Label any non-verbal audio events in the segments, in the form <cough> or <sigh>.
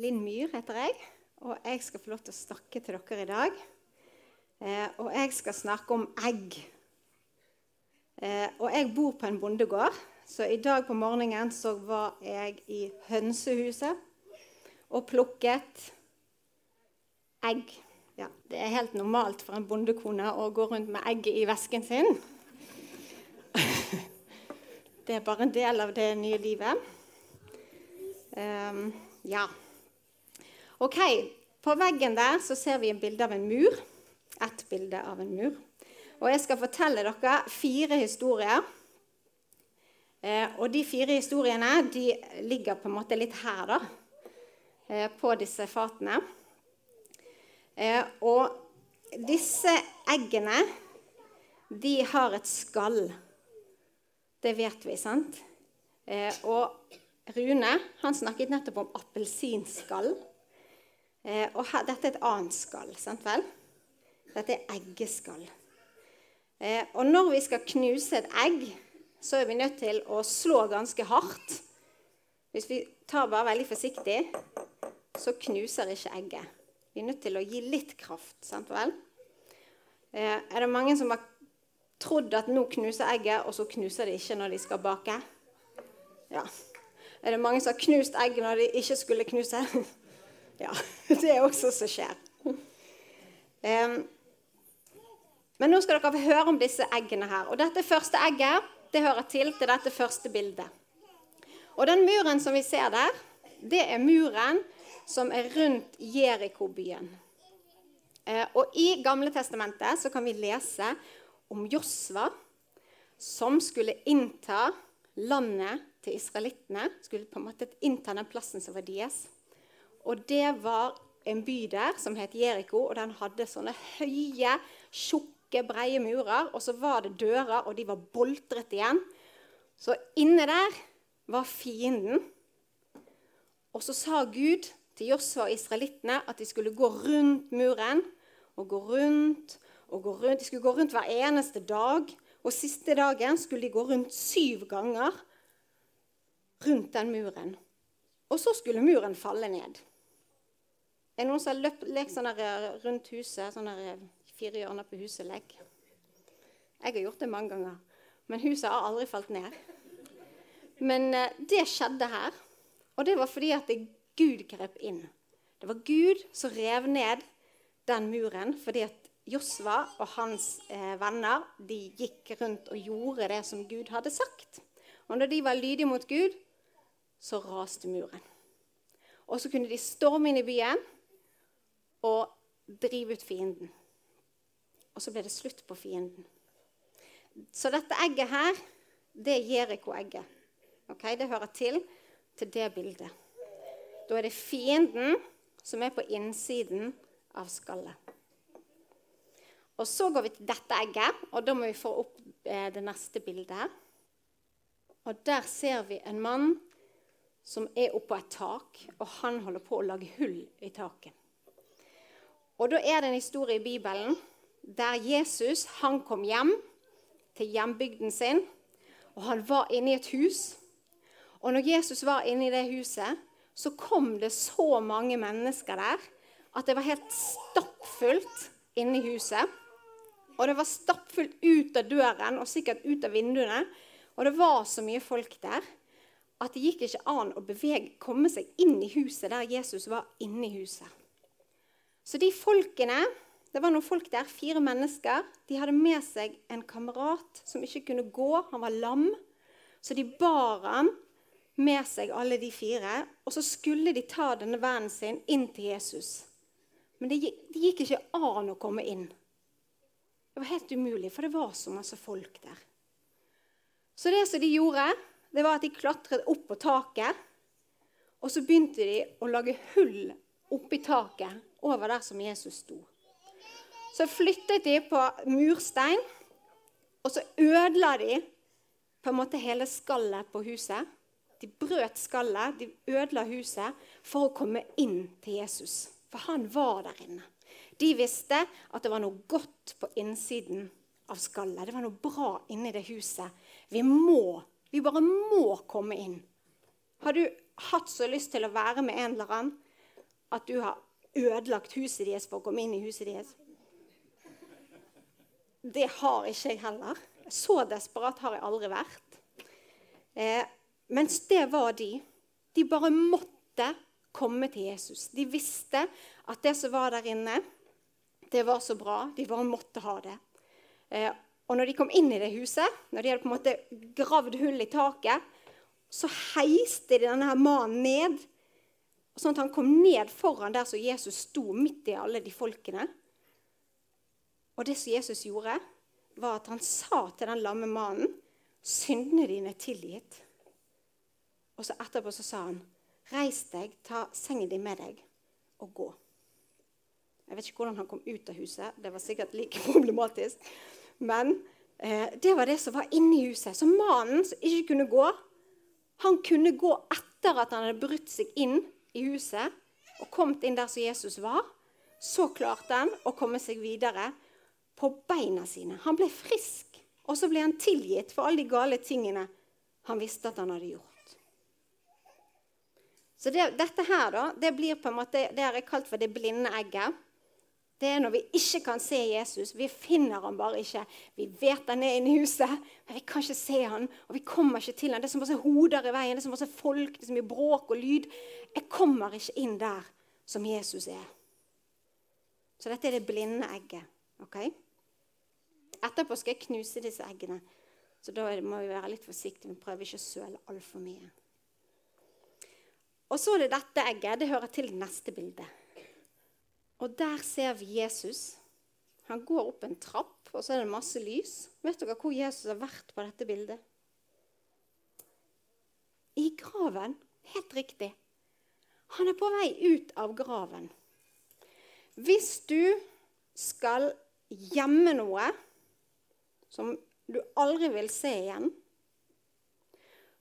Linn Myhr heter jeg, og jeg skal få lov til å snakke til dere i dag. Eh, og jeg skal snakke om egg. Eh, og jeg bor på en bondegård, så i dag på morgenen så var jeg i hønsehuset og plukket egg. Ja, det er helt normalt for en bondekone å gå rundt med egg i vesken sin. <laughs> Det er bare en del av det nye livet. Um, ja. Ok, På veggen der så ser vi en bilde av en mur. Ett bilde av en mur. Og jeg skal fortelle dere fire historier. Eh, og de fire historiene de ligger på en måte litt her, da. Eh, på disse fatene. Eh, og disse eggene, de har et skall. Det vet vi, sant? Eh, og Rune han snakket nettopp om appelsinskall. Eh, og her, dette er et annet skall. sant vel? Dette er eggeskall. Eh, og når vi skal knuse et egg, så er vi nødt til å slå ganske hardt. Hvis vi tar bare veldig forsiktig, så knuser ikke egget. Vi er nødt til å gi litt kraft. sant vel? Eh, er det mange som har trodd at nå knuser egget, og så knuser de ikke når de skal bake? Ja. Er det mange som har knust egg når de ikke skulle knuse? <laughs> ja, <laughs> det er også som skjer. Men nå skal dere høre om disse eggene her. Og dette første egget det hører til til dette første bildet. Og den muren som vi ser der, det er muren som er rundt Jeriko-byen. Eh, og I Gamle Testamentet så kan vi lese om Josva som skulle innta landet til israelittene. Skulle på en måte innta den plassen som var deres. Og det var en by der som het Jeriko, og den hadde sånne høye, tjukke, breie murer. Og så var det dører, og de var boltret igjen. Så inne der var fienden. Og så sa Gud til Josfa og israelittene at de skulle gå rundt muren. Og gå rundt og gå rundt. De skulle gå rundt hver eneste dag. Og siste dagen skulle de gå rundt syv ganger rundt den muren. Og så skulle muren falle ned. Er det noen som har lekt sånn rundt huset? Sånn fire hjørner på huset-lek? Jeg har gjort det mange ganger. Men huset har aldri falt ned. Men eh, det skjedde her. Og det var fordi at Gud grep inn. Det var Gud som rev ned den muren fordi at Josva og hans eh, venner de gikk rundt og gjorde det som Gud hadde sagt. Og når de var lydige mot Gud, så raste muren. Og så kunne de storme inn i byen og drive ut fienden. Og så ble det slutt på fienden. Så dette egget her, det er Jeriko-egget. Okay? Det hører til til det bildet. Da er det fienden som er på innsiden av skallet. Og Så går vi til dette egget, og da må vi få opp eh, det neste bildet. Og Der ser vi en mann som er oppå et tak, og han holder på å lage hull i taket. Og Da er det en historie i Bibelen der Jesus han kom hjem til hjembygden sin. og Han var inne i et hus. Og når Jesus var inne i det huset, så kom det så mange mennesker der at det var helt stappfullt inne i huset. Og det var stappfullt ut av døren og sikkert ut av vinduene. Og det var så mye folk der at det gikk ikke an å bevege, komme seg inn i huset der Jesus var inne i huset. Så de folkene Det var noen folk der, fire mennesker. De hadde med seg en kamerat som ikke kunne gå. Han var lam. Så de bar ham med seg, alle de fire. Og så skulle de ta denne vennen sin inn til Jesus. Men det, det gikk ikke an å komme inn. Det var helt umulig, for det var så masse folk der. Så det som de gjorde det var at de klatret opp på taket. Og så begynte de å lage hull oppi taket over der som Jesus sto. Så flyttet de på murstein, og så ødela de på en måte hele skallet på huset. De brøt skallet, de ødela huset for å komme inn til Jesus. For han var der inne. De visste at det var noe godt på innsiden av skallet. Det var noe bra inni det huset. Vi må vi bare må komme inn. Har du hatt så lyst til å være med en eller annen, at du har ødelagt huset deres for å komme inn i huset deres. Det har ikke jeg heller. Så desperat har jeg aldri vært. Eh, mens det var de. De bare måtte komme til Jesus. De visste at det som var der inne, det var så bra. De bare måtte ha det. Eh, og når de kom inn i det huset, når de hadde på en måte gravd hull i taket, så heiste de denne her mannen ned, sånn at han kom ned foran der som Jesus sto midt i alle de folkene. Og det som Jesus gjorde, var at han sa til den lamme mannen syndene dine er tilgitt. Og så etterpå så sa han, reis deg, ta sengen din med deg og gå. Jeg vet ikke hvordan han kom ut av huset. Det var sikkert like <laughs> problematisk. Men eh, det var det som var inni huset. Så mannen som ikke kunne gå, han kunne gå etter at han hadde brutt seg inn i huset og kommet inn der som Jesus var. Så klarte han å komme seg videre på beina sine. Han ble frisk, og så ble han tilgitt for alle de gale tingene han visste at han hadde gjort. Så det, dette her da, det blir på en måte, det har kalt for det blinde egget. Det er når vi ikke kan se Jesus. Vi finner ham bare ikke. Vi vet han er inne i huset, men vi kan ikke se han, og vi kommer ikke til han. Det er så masse hoder i veien, det er så masse folk, det er så mye bråk og lyd. Jeg kommer ikke inn der som Jesus er. Så dette er det blinde egget. ok? Etterpå skal jeg knuse disse eggene, så da må vi være litt forsiktige. Vi prøver ikke å søle altfor mye. Og så er det dette egget. Det hører til neste bildet. Og der ser vi Jesus. Han går opp en trapp, og så er det masse lys. Vet dere hvor Jesus har vært på dette bildet? I graven. Helt riktig. Han er på vei ut av graven. Hvis du skal gjemme noe som du aldri vil se igjen,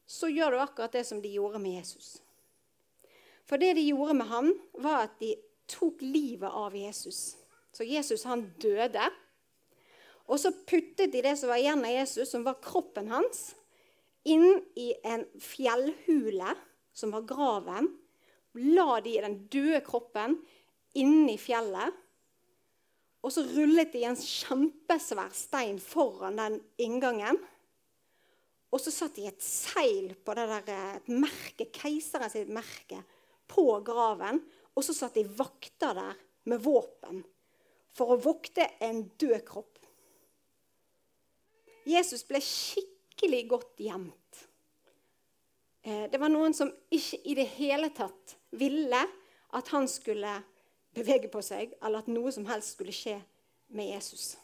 så gjør du akkurat det som de gjorde med Jesus. For det de gjorde med han, var at de tok livet av Jesus. Så Jesus han døde. Og så puttet de det som var igjen av Jesus, som var kroppen hans, inn i en fjellhule, som var graven. La de den døde kroppen inni fjellet. Og så rullet de en kjempesvær stein foran den inngangen. Og så satt de et seil på det der, et merke, keiseren sitt merke på graven, og så satt de vakter der med våpen for å vokte en død kropp. Jesus ble skikkelig godt gjemt. Eh, det var noen som ikke i det hele tatt ville at han skulle bevege på seg, eller at noe som helst skulle skje med Jesus.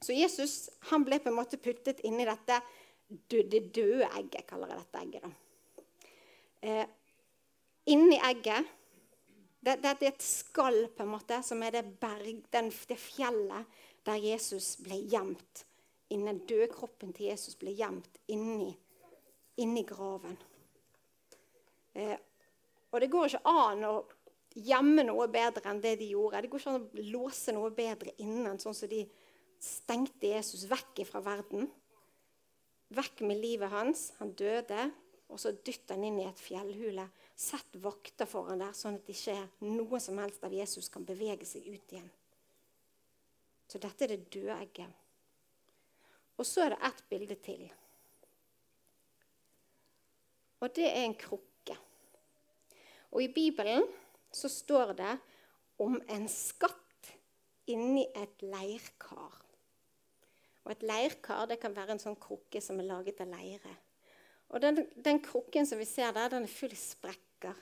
Så Jesus han ble på en måte puttet inni dette det døde egget, kaller jeg dette egget. da. Eh, inni egget det, det, det, er et skall, på en måte, som er det, berg, den, det fjellet der Jesus ble gjemt. Innen dødkroppen til Jesus ble gjemt inni, inni graven. Eh, og det går ikke an å gjemme noe bedre enn det de gjorde. Det går ikke an å låse noe bedre innen, sånn som de stengte Jesus vekk fra verden. Vekk med livet hans. Han døde, og så dytter han inn i et fjellhule Sett vakter foran der, sånn at det ikke noe som helst av Jesus kan bevege seg ut igjen. Så dette er det døde egget. Og så er det ett bilde til. Og det er en krukke. Og i Bibelen så står det om en skatt inni et leirkar. Og et leirkar det kan være en sånn krukke som er laget av leire. Og den, den krukken som vi ser der, den er full av sprekker.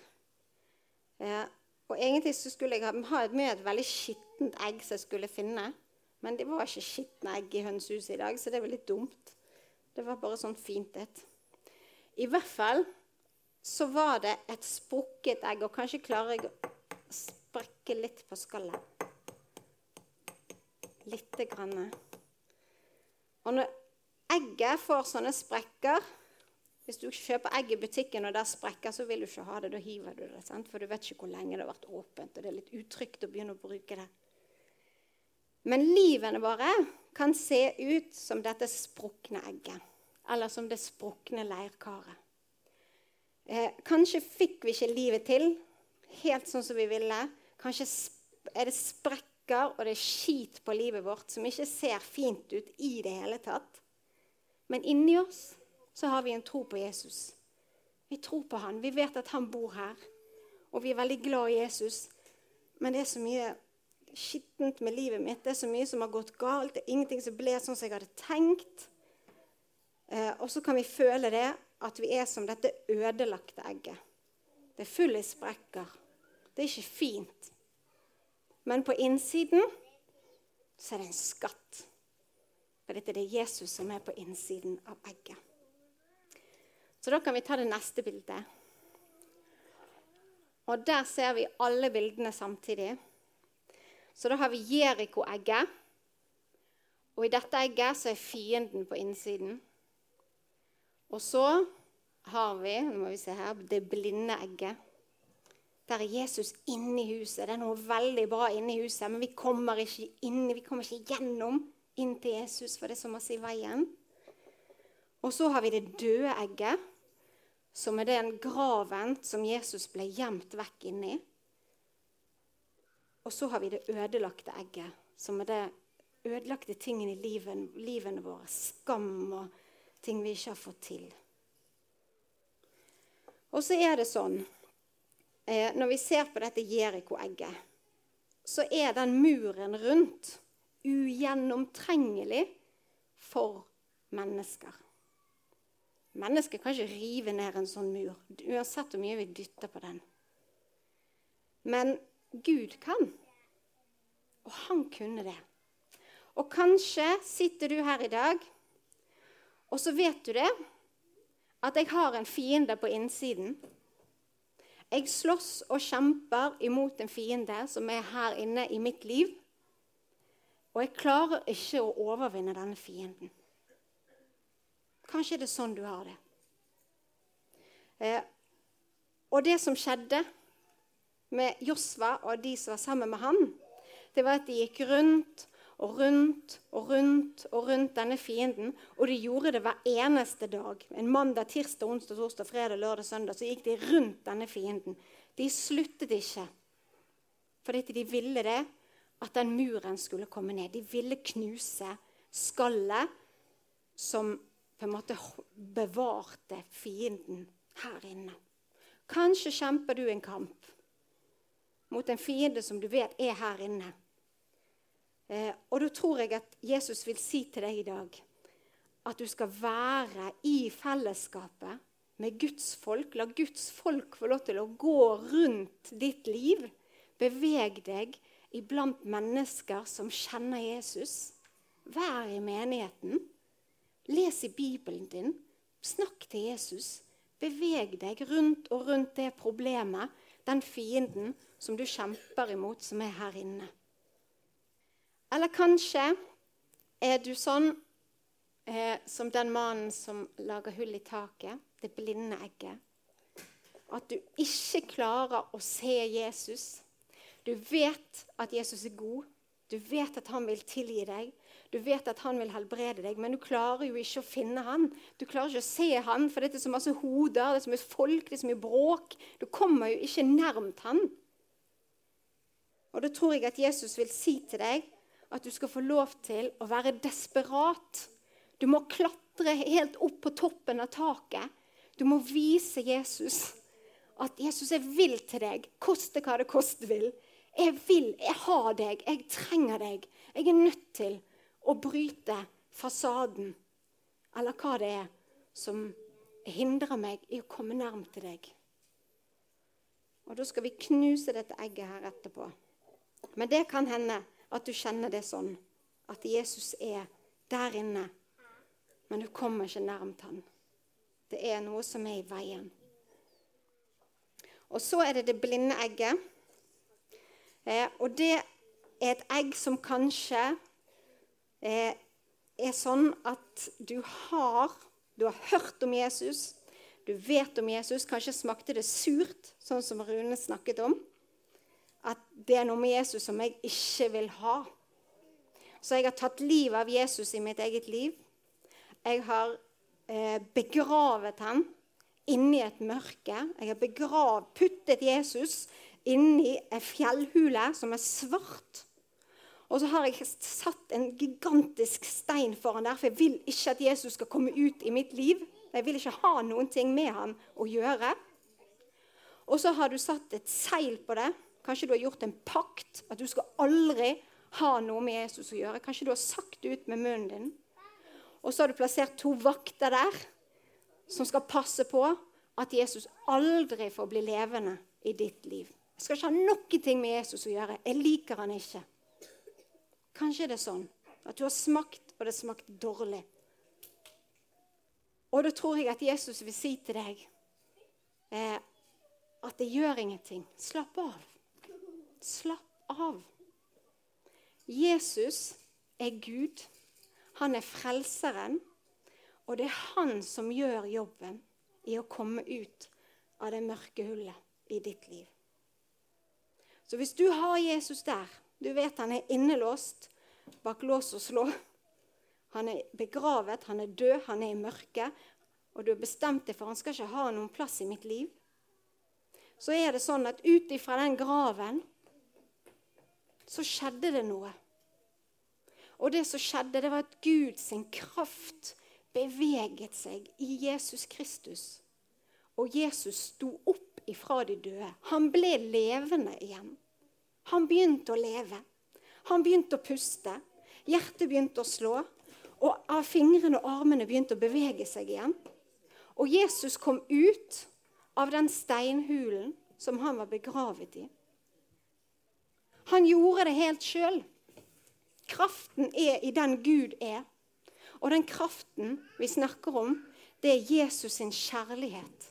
Eh, og Egentlig så skulle jeg ha med et veldig skittent egg som jeg skulle finne. Men det var ikke skitne egg i hønsehuset i dag, så det var litt dumt. Det var bare sånn fint et. I hvert fall så var det et sprukket egg, og kanskje klarer jeg å sprekke litt på skallet. Lite grann. Og når egget får sånne sprekker, hvis du kjøper egg i butikken og der sprekker, så vil du ikke ha det. Da hiver du det. Sant? For du vet ikke hvor lenge det har vært åpent, og det er litt utrygt å begynne å bruke det. Men livene våre kan se ut som dette sprukne egget. Eller som det sprukne leirkaret. Eh, kanskje fikk vi ikke livet til helt sånn som vi ville. Kanskje er det sprekker og det er skit på livet vårt som ikke ser fint ut i det hele tatt. Men inni oss så har vi en tro på Jesus. Vi tror på han. Vi vet at han bor her. Og vi er veldig glad i Jesus. Men det er så mye skittent med livet mitt. Det er så mye som har gått galt. Det er ingenting som ble sånn som jeg hadde tenkt. Eh, og så kan vi føle det at vi er som dette ødelagte egget. Det er full i sprekker. Det er ikke fint. Men på innsiden så er det en skatt. For dette er det Jesus som er på innsiden av egget. Så da kan vi ta det neste bildet. Og der ser vi alle bildene samtidig. Så da har vi Jeriko-egget. Og i dette egget så er fienden på innsiden. Og så har vi nå må vi se her, det blinde egget. Der er Jesus inne i huset. Det er noe veldig bra inne i huset, men vi kommer ikke inn, vi kommer ikke gjennom inn til Jesus, for det er så masse i veien. Og så har vi det døde egget, som er den graven som Jesus ble gjemt vekk inni. Og så har vi det ødelagte egget, som er det ødelagte tingene i livet, livene våre. Skam og ting vi ikke har fått til. Og så er det sånn eh, Når vi ser på dette Jeriko-egget, så er den muren rundt ugjennomtrengelig for mennesker. Mennesker kan ikke rive ned en sånn mur, uansett hvor mye vi dytter på den. Men Gud kan. Og han kunne det. Og kanskje sitter du her i dag og så vet du det, at jeg har en fiende på innsiden. Jeg slåss og kjemper imot en fiende som er her inne i mitt liv. Og jeg klarer ikke å overvinne denne fienden. Kanskje er det sånn du har det. Eh, og det som skjedde med Josva og de som var sammen med han, det var at de gikk rundt og rundt og rundt og rundt denne fienden. Og de gjorde det hver eneste dag. En mandag, tirsdag, onsdag, torsdag, fredag, lørdag, søndag. Så gikk de rundt denne fienden. De sluttet ikke. Fordi de ville det, at den muren skulle komme ned. De ville knuse skallet som på en måte bevarte fienden her inne. Kanskje kjemper du en kamp mot en fiende som du vet er her inne. Eh, og da tror jeg at Jesus vil si til deg i dag at du skal være i fellesskapet med Guds folk. La Guds folk få lov til å gå rundt ditt liv. Beveg deg iblant mennesker som kjenner Jesus. Vær i menigheten. Les i Bibelen din. Snakk til Jesus. Beveg deg rundt og rundt det problemet, den fienden som du kjemper imot, som er her inne. Eller kanskje er du sånn eh, som den mannen som lager hull i taket, det blinde egget. At du ikke klarer å se Jesus. Du vet at Jesus er god. Du vet at han vil tilgi deg. Du vet at han vil helbrede deg, men du klarer jo ikke å finne han. Du klarer ikke å se han, for det er så masse hoder, det er så mye folk, det er så mye bråk. Du kommer jo ikke nærmt han. Og da tror jeg at Jesus vil si til deg at du skal få lov til å være desperat. Du må klatre helt opp på toppen av taket. Du må vise Jesus at Jesus er vill til deg, koste hva det koste vil. Jeg vil, jeg har deg, jeg trenger deg. Jeg er nødt til å bryte fasaden, eller hva det er som hindrer meg i å komme nærm til deg. Og Da skal vi knuse dette egget her etterpå. Men det kan hende at du kjenner det sånn. At Jesus er der inne, men du kommer ikke nærmt han. Det er noe som er i veien. Og så er det det blinde egget. Eh, og det er et egg som kanskje er sånn at du har Du har hørt om Jesus, du vet om Jesus. Kanskje smakte det surt, sånn som Rune snakket om at det er noe med Jesus som jeg ikke vil ha. Så jeg har tatt livet av Jesus i mitt eget liv. Jeg har eh, begravet ham inni et mørke. Jeg har begrav, puttet Jesus inni ei fjellhule som er svart. Og så har jeg satt en gigantisk stein foran der, for jeg vil ikke at Jesus skal komme ut i mitt liv. Jeg vil ikke ha noen ting med ham å gjøre. Og så har du satt et seil på det. Kanskje du har gjort en pakt. At du skal aldri ha noe med Jesus å gjøre. Kanskje du har sagt det ut med munnen din. Og så har du plassert to vakter der som skal passe på at Jesus aldri får bli levende i ditt liv. Jeg skal ikke ha noe med Jesus å gjøre. Jeg liker han ikke. Kanskje det er sånn at du har smakt, og det smakt dårlig. Og da tror jeg at Jesus vil si til deg eh, at det gjør ingenting. Slapp av. Slapp av. Jesus er Gud. Han er frelseren. Og det er han som gjør jobben i å komme ut av det mørke hullet i ditt liv. Så hvis du har Jesus der, du vet han er innelåst bak lås og slå. Han er begravet, han er død, han er i mørket. Og du har bestemt deg for han skal ikke ha noen plass i mitt liv. Så er det sånn at ut ifra den graven så skjedde det noe. Og det som skjedde, det var at Guds kraft beveget seg i Jesus Kristus. Og Jesus sto opp ifra de døde. Han ble levende igjen. Han begynte å leve. Han begynte å puste. Hjertet begynte å slå. Og av fingrene og armene begynte å bevege seg igjen. Og Jesus kom ut av den steinhulen som han var begravet i. Han gjorde det helt sjøl. Kraften er i den Gud er. Og den kraften vi snakker om, det er Jesus sin kjærlighet.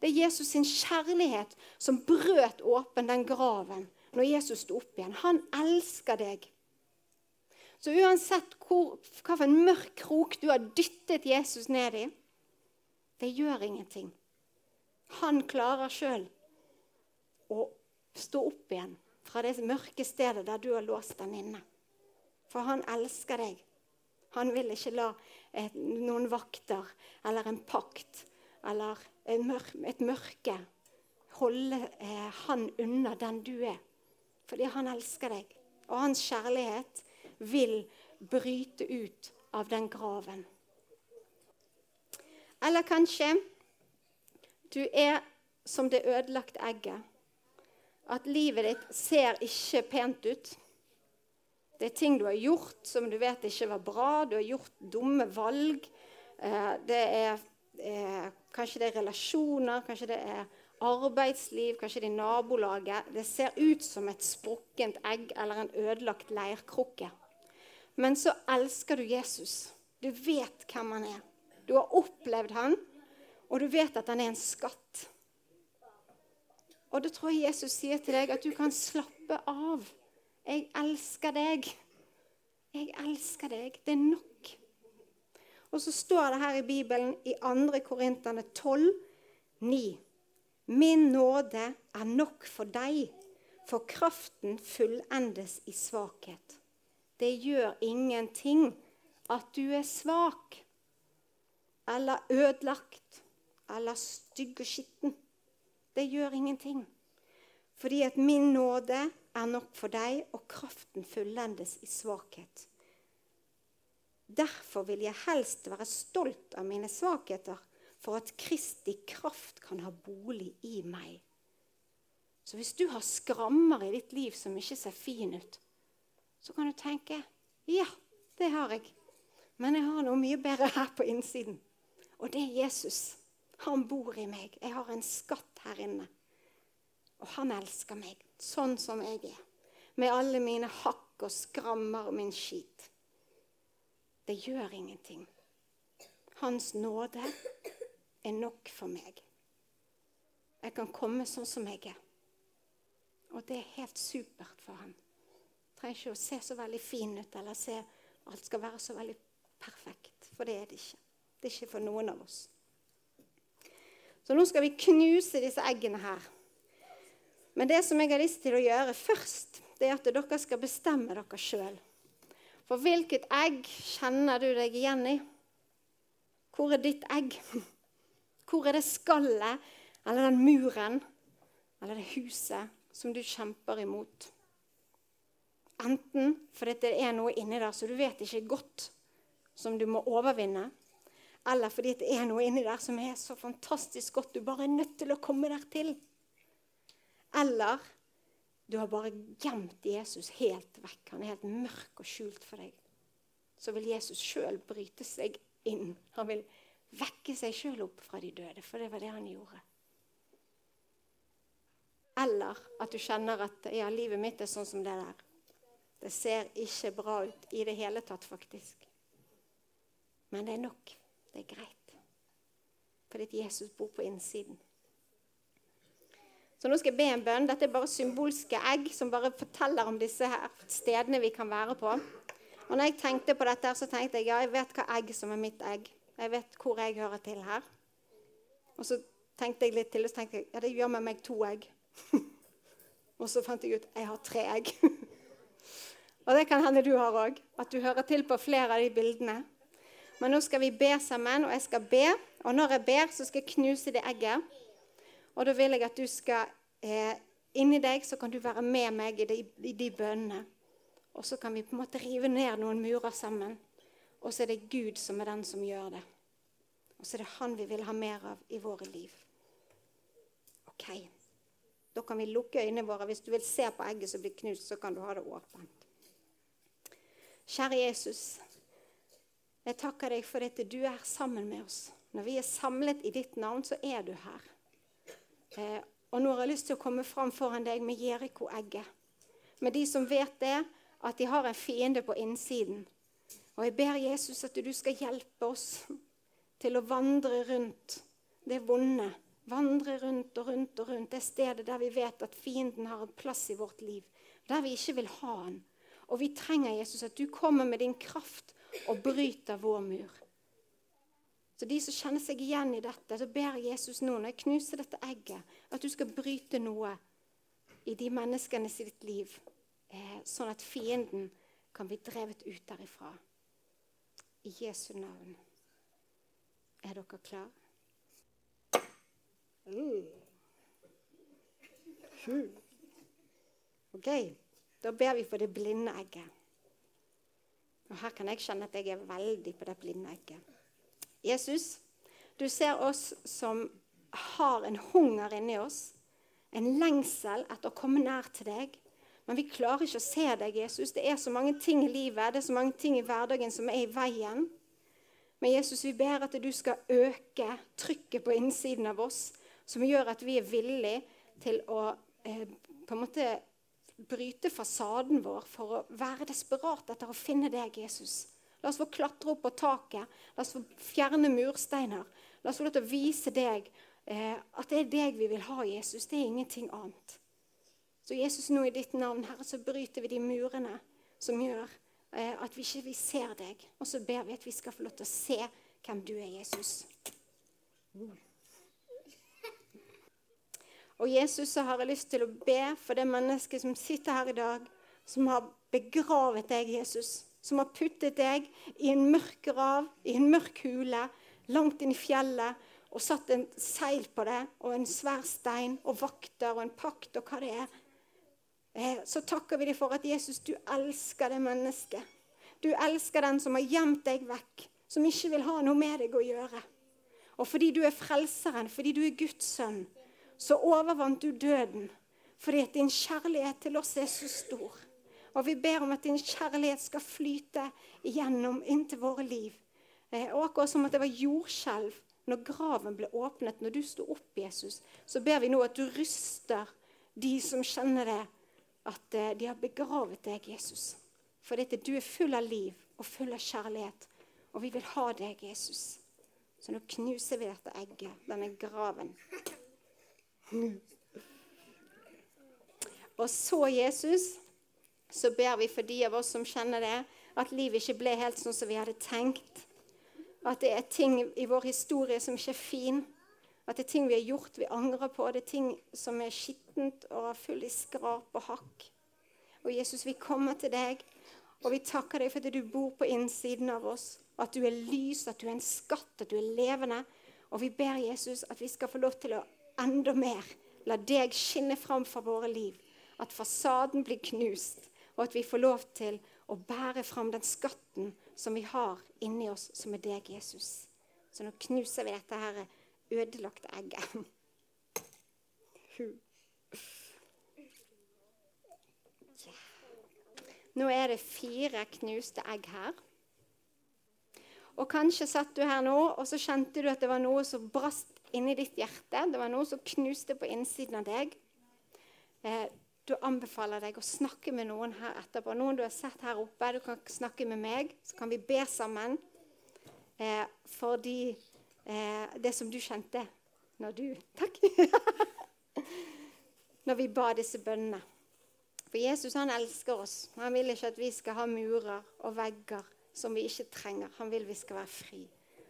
Det er Jesus sin kjærlighet som brøt åpen den graven når Jesus sto opp igjen. Han elsker deg. Så uansett hvor, hvilken mørk krok du har dyttet Jesus ned i, det gjør ingenting. Han klarer sjøl å stå opp igjen fra det mørke stedet der du har låst den inne. For han elsker deg. Han vil ikke la et, noen vakter eller en pakt eller et mørke holde eh, han unna den du er. Fordi han elsker deg. Og hans kjærlighet vil bryte ut av den graven. Eller kanskje du er som det ødelagte egget. At livet ditt ser ikke pent ut. Det er ting du har gjort som du vet ikke var bra. Du har gjort dumme valg. Eh, det er eh, Kanskje det er relasjoner, kanskje det er arbeidsliv, kanskje det er nabolaget. Det ser ut som et sprukkent egg eller en ødelagt leirkrukke. Men så elsker du Jesus. Du vet hvem han er. Du har opplevd han, og du vet at han er en skatt. Og da tror jeg Jesus sier til deg at du kan slappe av. Jeg elsker deg. Jeg elsker deg. Det er nok. Og så står det her i Bibelen i 2. Korinterne 12, 9. Min nåde er nok for deg, for kraften fullendes i svakhet. Det gjør ingenting at du er svak eller ødelagt eller stygg og skitten. Det gjør ingenting. Fordi at min nåde er nok for deg, og kraften fullendes i svakhet. Derfor vil jeg helst være stolt av mine svakheter, for at Kristi kraft kan ha bolig i meg. Så hvis du har skrammer i ditt liv som ikke ser fin ut, så kan du tenke ja, det har jeg. Men jeg har noe mye bedre her på innsiden. Og det er Jesus. Han bor i meg. Jeg har en skatt her inne. Og han elsker meg sånn som jeg er. Med alle mine hakk og skrammer og min skit. Det gjør ingenting. Hans nåde er nok for meg. Jeg kan komme sånn som jeg er. Og det er helt supert for ham. Trenger ikke å se så veldig fin ut eller se alt skal være så veldig perfekt. For det er det ikke. Det er ikke for noen av oss. Så nå skal vi knuse disse eggene her. Men det som jeg har lyst til å gjøre først, det er at dere skal bestemme dere sjøl. For hvilket egg kjenner du deg igjen i? Hvor er ditt egg? <laughs> Hvor er det skallet, eller den muren, eller det huset, som du kjemper imot. Enten fordi det er noe inni der som du vet ikke er godt, som du må overvinne, eller fordi det er noe inni der som er så fantastisk godt du bare er nødt til å komme der til. Eller du har bare gjemt Jesus helt vekk. Han er helt mørk og skjult for deg. Så vil Jesus sjøl bryte seg inn. Han vil vekke seg sjøl opp fra de døde, for det var det han gjorde. Eller at du kjenner at ja, livet mitt er sånn som det der. Det ser ikke bra ut i det hele tatt, faktisk. Men det er nok. Det er greit. Fordi Jesus bor på innsiden. Så nå skal jeg be en bønn. Dette er bare symbolske egg som bare forteller om disse her stedene vi kan være på. Og når jeg tenkte på dette, så tenkte jeg ja, jeg vet hva egg som er mitt egg. Jeg vet hvor jeg hører til her. Og så tenkte jeg litt til, og så tenkte jeg ja, det gjør med meg to egg. <laughs> og så fant jeg ut jeg har tre egg. <laughs> og det kan hende du har òg. At du hører til på flere av de bildene. Men nå skal vi be sammen, og jeg skal be. Og når jeg ber, så skal jeg knuse det egget. Og da vil jeg at du skal eh, Inni deg så kan du være med meg i de, i de bønnene. Og så kan vi på en måte rive ned noen murer sammen. Og så er det Gud som er den som gjør det. Og så er det Han vi vil ha mer av i våre liv. OK. Da kan vi lukke øynene våre. Hvis du vil se på egget som blir knust, så kan du ha det åpent. Kjære Jesus. Jeg takker deg for at du er sammen med oss. Når vi er samlet i ditt navn, så er du her. Eh, og nå har jeg lyst til å komme fram foran deg med Jeriko-egget. Med de som vet det, at de har en fiende på innsiden. Og jeg ber Jesus at du skal hjelpe oss til å vandre rundt det vonde. Vandre rundt og rundt og rundt det stedet der vi vet at fienden har en plass i vårt liv. Der vi ikke vil ha han. Og vi trenger Jesus at du kommer med din kraft og bryter vår mur. Så de som kjenner seg igjen i dette, så ber Jesus nå, når jeg knuser dette egget, at du skal bryte noe i de menneskene sitt liv, eh, sånn at fienden kan bli drevet ut derifra. I Jesu navn. Er dere klare? Mm. OK. Da ber vi for det blinde egget. Og Her kan jeg kjenne at jeg er veldig på det blinde egget. Jesus, du ser oss som har en hunger inni oss, en lengsel etter å komme nær til deg. Men vi klarer ikke å se deg, Jesus. Det er så mange ting i livet, det er så mange ting i hverdagen som er i veien. Men Jesus, vi ber at du skal øke trykket på innsiden av oss, som gjør at vi er villige til å eh, på en måte bryte fasaden vår for å være desperat etter å finne deg, Jesus. La oss få klatre opp på taket. La oss få fjerne mursteiner. La oss få lov til å vise deg eh, at det er deg vi vil ha, Jesus. Det er ingenting annet. Så Jesus, nå i ditt navn, Herre, så bryter vi de murene som gjør eh, at vi ikke vi ser deg. Og så ber vi at vi skal få lov til å se hvem du er, Jesus. Og Jesus så har jeg lyst til å be for det mennesket som sitter her i dag, som har begravet deg, Jesus. Som har puttet deg i en mørk grav, i en mørk hule, langt inn i fjellet, og satt en seil på det, og en svær stein, og vakter og en pakt og hva det er. Eh, så takker vi deg for at Jesus, du elsker det mennesket. Du elsker den som har gjemt deg vekk, som ikke vil ha noe med deg å gjøre. Og fordi du er frelseren, fordi du er Guds sønn, så overvant du døden fordi at din kjærlighet til oss er så stor. Og vi ber om at din kjærlighet skal flyte igjennom inntil våre liv. Eh, og akkurat som at det var jordskjelv når graven ble åpnet, når du sto opp, Jesus, så ber vi nå at du ryster de som kjenner det, at eh, de har begravet deg, Jesus. For dette, du er full av liv og full av kjærlighet, og vi vil ha deg, Jesus. Så nå knuser vi dette egget, denne graven. Og så, Jesus, så ber vi for de av oss som kjenner det, at livet ikke ble helt sånn som vi hadde tenkt. At det er ting i vår historie som ikke er fin. At det er ting vi har gjort vi angrer på. Det er ting som er skittent og full i skrap og hakk. Og Jesus, vi kommer til deg, og vi takker deg for at du bor på innsiden av oss. At du er lys, at du er en skatt, at du er levende. Og vi ber Jesus at vi skal få lov til å enda mer La deg skinne fram for våre liv. At fasaden blir knust, og at vi får lov til å bære fram den skatten som vi har inni oss, som er deg, Jesus. Så nå knuser vi dette her ødelagte egget. Nå er det fire knuste egg her. Og kanskje satt du her nå, og så kjente du at det var noe som brast inni ditt hjerte. Det var noe som knuste på innsiden av deg. Eh, du anbefaler deg å snakke med noen her etterpå. Noen du har sett her oppe. Du kan snakke med meg, så kan vi be sammen. Eh, fordi eh, det som du kjente når du Takk! <laughs> når vi ba disse bønnene. For Jesus han elsker oss. Han vil ikke at vi skal ha murer og vegger som vi ikke trenger. Han vil vi skal være fri,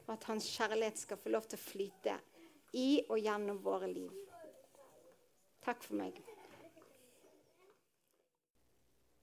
og at hans kjærlighet skal få lov til å flyte i og gjennom våre liv. Takk for meg.